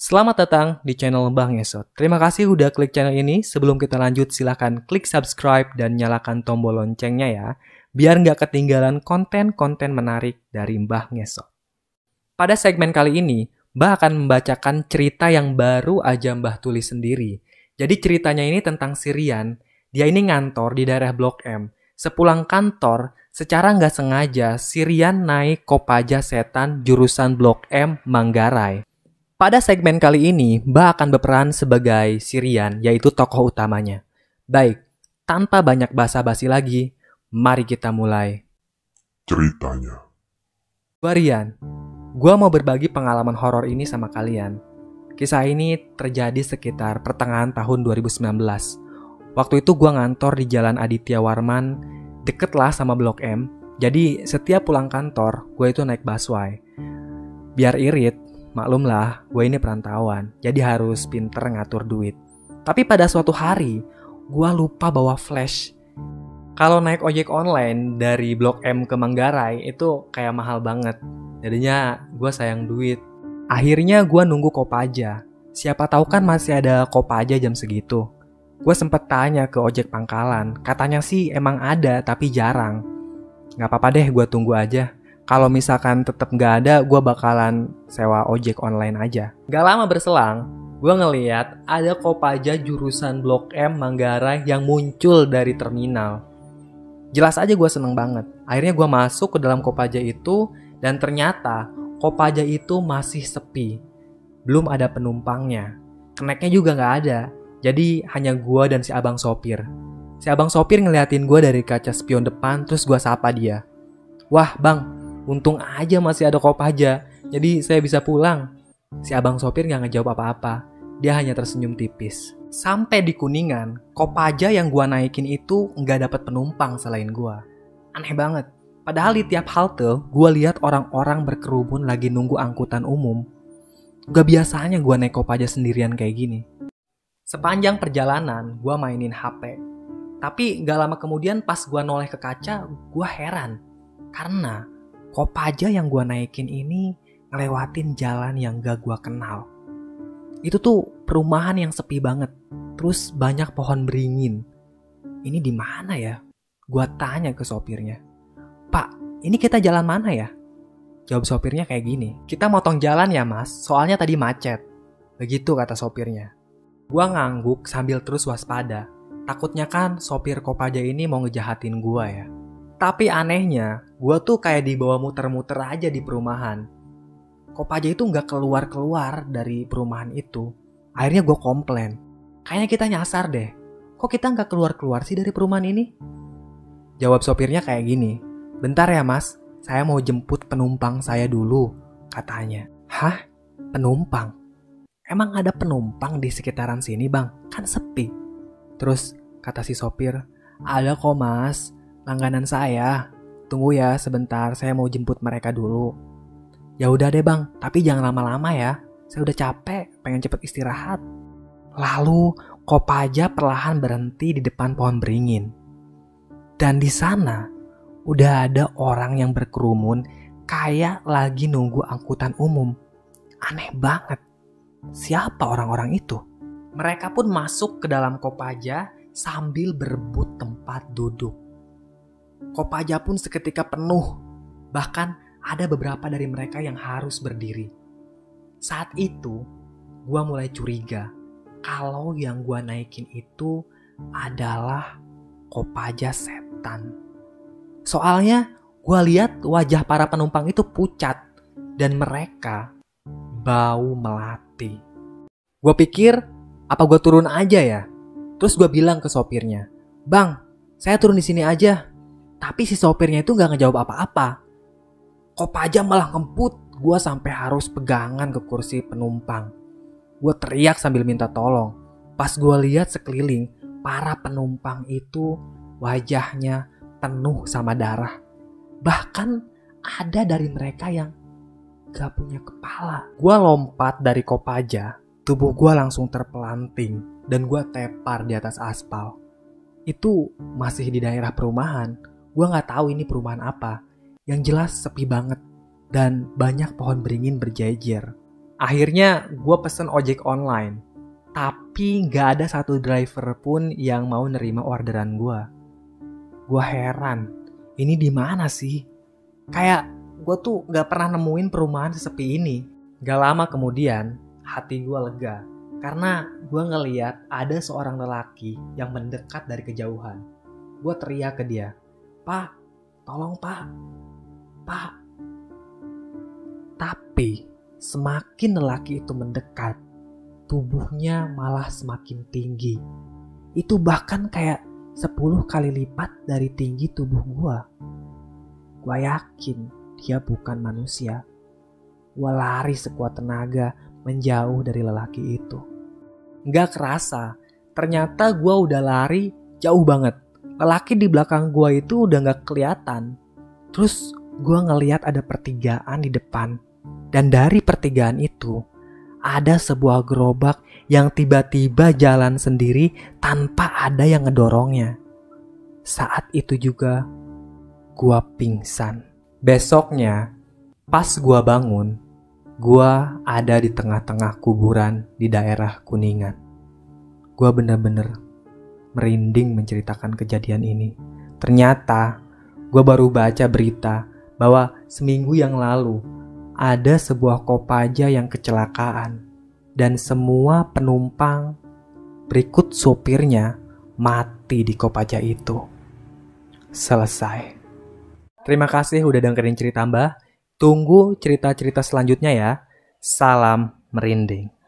Selamat datang di channel Bang Esot. Terima kasih udah klik channel ini. Sebelum kita lanjut, silahkan klik subscribe dan nyalakan tombol loncengnya ya. Biar nggak ketinggalan konten-konten menarik dari Mbah Ngesot. Pada segmen kali ini, Mbah akan membacakan cerita yang baru aja Mbah tulis sendiri. Jadi ceritanya ini tentang Sirian. Dia ini ngantor di daerah Blok M. Sepulang kantor, secara nggak sengaja Sirian naik Kopaja Setan jurusan Blok M Manggarai. Pada segmen kali ini, Mbak akan berperan sebagai Sirian, yaitu tokoh utamanya. Baik, tanpa banyak basa-basi lagi, mari kita mulai. ceritanya. Gua Rian, gua mau berbagi pengalaman horor ini sama kalian. Kisah ini terjadi sekitar pertengahan tahun 2019. Waktu itu gua ngantor di Jalan Aditya Warman, deket lah sama Blok M. Jadi setiap pulang kantor, gue itu naik busway. Biar irit, Maklum lah, gue ini perantauan, jadi harus pinter ngatur duit. Tapi pada suatu hari, gue lupa bawa flash. Kalau naik ojek online dari Blok M ke Manggarai itu kayak mahal banget. Jadinya gue sayang duit. Akhirnya gue nunggu Kopaja. Siapa tahu kan masih ada Kopaja jam segitu. Gue sempet tanya ke ojek pangkalan, katanya sih emang ada tapi jarang. Gak apa-apa deh gue tunggu aja kalau misalkan tetap nggak ada, gue bakalan sewa ojek online aja. Gak lama berselang, gue ngeliat ada Kopaja jurusan Blok M Manggarai yang muncul dari terminal. Jelas aja gue seneng banget. Akhirnya gue masuk ke dalam Kopaja itu dan ternyata Kopaja itu masih sepi. Belum ada penumpangnya. Keneknya juga nggak ada. Jadi hanya gue dan si abang sopir. Si abang sopir ngeliatin gue dari kaca spion depan terus gue sapa dia. Wah bang, Untung aja masih ada Kopaja, jadi saya bisa pulang. Si abang sopir nggak ngejawab apa-apa, dia hanya tersenyum tipis. Sampai di Kuningan, Kopaja yang gua naikin itu nggak dapat penumpang selain gua. Aneh banget. Padahal di tiap halte, gua lihat orang-orang berkerumun lagi nunggu angkutan umum. Gak biasanya gua naik Kopaja sendirian kayak gini. Sepanjang perjalanan, gua mainin HP. Tapi gak lama kemudian pas gua noleh ke kaca, gua heran. Karena Kopaja yang gue naikin ini ngelewatin jalan yang gak gue kenal. Itu tuh perumahan yang sepi banget. Terus banyak pohon beringin. Ini di mana ya? Gue tanya ke sopirnya. Pak, ini kita jalan mana ya? Jawab sopirnya kayak gini. Kita motong jalan ya mas, soalnya tadi macet. Begitu kata sopirnya. Gue ngangguk sambil terus waspada. Takutnya kan sopir Kopaja ini mau ngejahatin gue ya. Tapi anehnya, gue tuh kayak dibawa muter-muter aja di perumahan. Kopaja itu nggak keluar-keluar dari perumahan itu. Akhirnya gue komplain. Kayaknya kita nyasar deh. Kok kita nggak keluar-keluar sih dari perumahan ini? Jawab sopirnya kayak gini. Bentar ya mas, saya mau jemput penumpang saya dulu, katanya. Hah? Penumpang? Emang ada penumpang di sekitaran sini bang? Kan sepi. Terus kata si sopir, ada kok mas, langganan saya. Tunggu ya sebentar, saya mau jemput mereka dulu. Ya udah deh bang, tapi jangan lama-lama ya. Saya udah capek, pengen cepet istirahat. Lalu Kopaja perlahan berhenti di depan pohon beringin. Dan di sana udah ada orang yang berkerumun kayak lagi nunggu angkutan umum. Aneh banget. Siapa orang-orang itu? Mereka pun masuk ke dalam Kopaja sambil berebut tempat duduk. Kopaja pun seketika penuh. Bahkan ada beberapa dari mereka yang harus berdiri. Saat itu, gua mulai curiga kalau yang gua naikin itu adalah Kopaja setan. Soalnya gua lihat wajah para penumpang itu pucat dan mereka bau melati. Gua pikir apa gua turun aja ya? Terus gua bilang ke sopirnya, Bang, saya turun di sini aja. Tapi si sopirnya itu gak ngejawab apa-apa. Kopaja malah ngemput. Gue sampai harus pegangan ke kursi penumpang. Gue teriak sambil minta tolong. Pas gue lihat sekeliling, para penumpang itu wajahnya penuh sama darah. Bahkan ada dari mereka yang gak punya kepala. Gue lompat dari Kopaja, tubuh gue langsung terpelanting dan gue tepar di atas aspal. Itu masih di daerah perumahan, Gue gak tahu ini perumahan apa. Yang jelas sepi banget dan banyak pohon beringin berjejer. Akhirnya gue pesen ojek online. Tapi nggak ada satu driver pun yang mau nerima orderan gue. Gue heran, ini di mana sih? Kayak gue tuh nggak pernah nemuin perumahan sesepi ini. Gak lama kemudian, hati gue lega. Karena gue ngeliat ada seorang lelaki yang mendekat dari kejauhan. Gue teriak ke dia, Pak, tolong pak, pak. Tapi semakin lelaki itu mendekat, tubuhnya malah semakin tinggi. Itu bahkan kayak 10 kali lipat dari tinggi tubuh gua. Gua yakin dia bukan manusia. Gua lari sekuat tenaga menjauh dari lelaki itu. Gak kerasa, ternyata gua udah lari jauh banget. Lelaki di belakang gua itu udah gak kelihatan. Terus gua ngeliat ada pertigaan di depan dan dari pertigaan itu, ada sebuah gerobak yang tiba-tiba jalan sendiri tanpa ada yang ngedorongnya. Saat itu juga, gua pingsan. Besoknya, pas gua bangun, gua ada di tengah-tengah kuburan di daerah Kuningan. Gua bener-bener merinding menceritakan kejadian ini. Ternyata, gua baru baca berita bahwa seminggu yang lalu ada sebuah kopaja yang kecelakaan dan semua penumpang berikut sopirnya mati di kopaja itu. Selesai. Terima kasih udah dengerin cerita Mbah. Tunggu cerita-cerita selanjutnya ya. Salam merinding.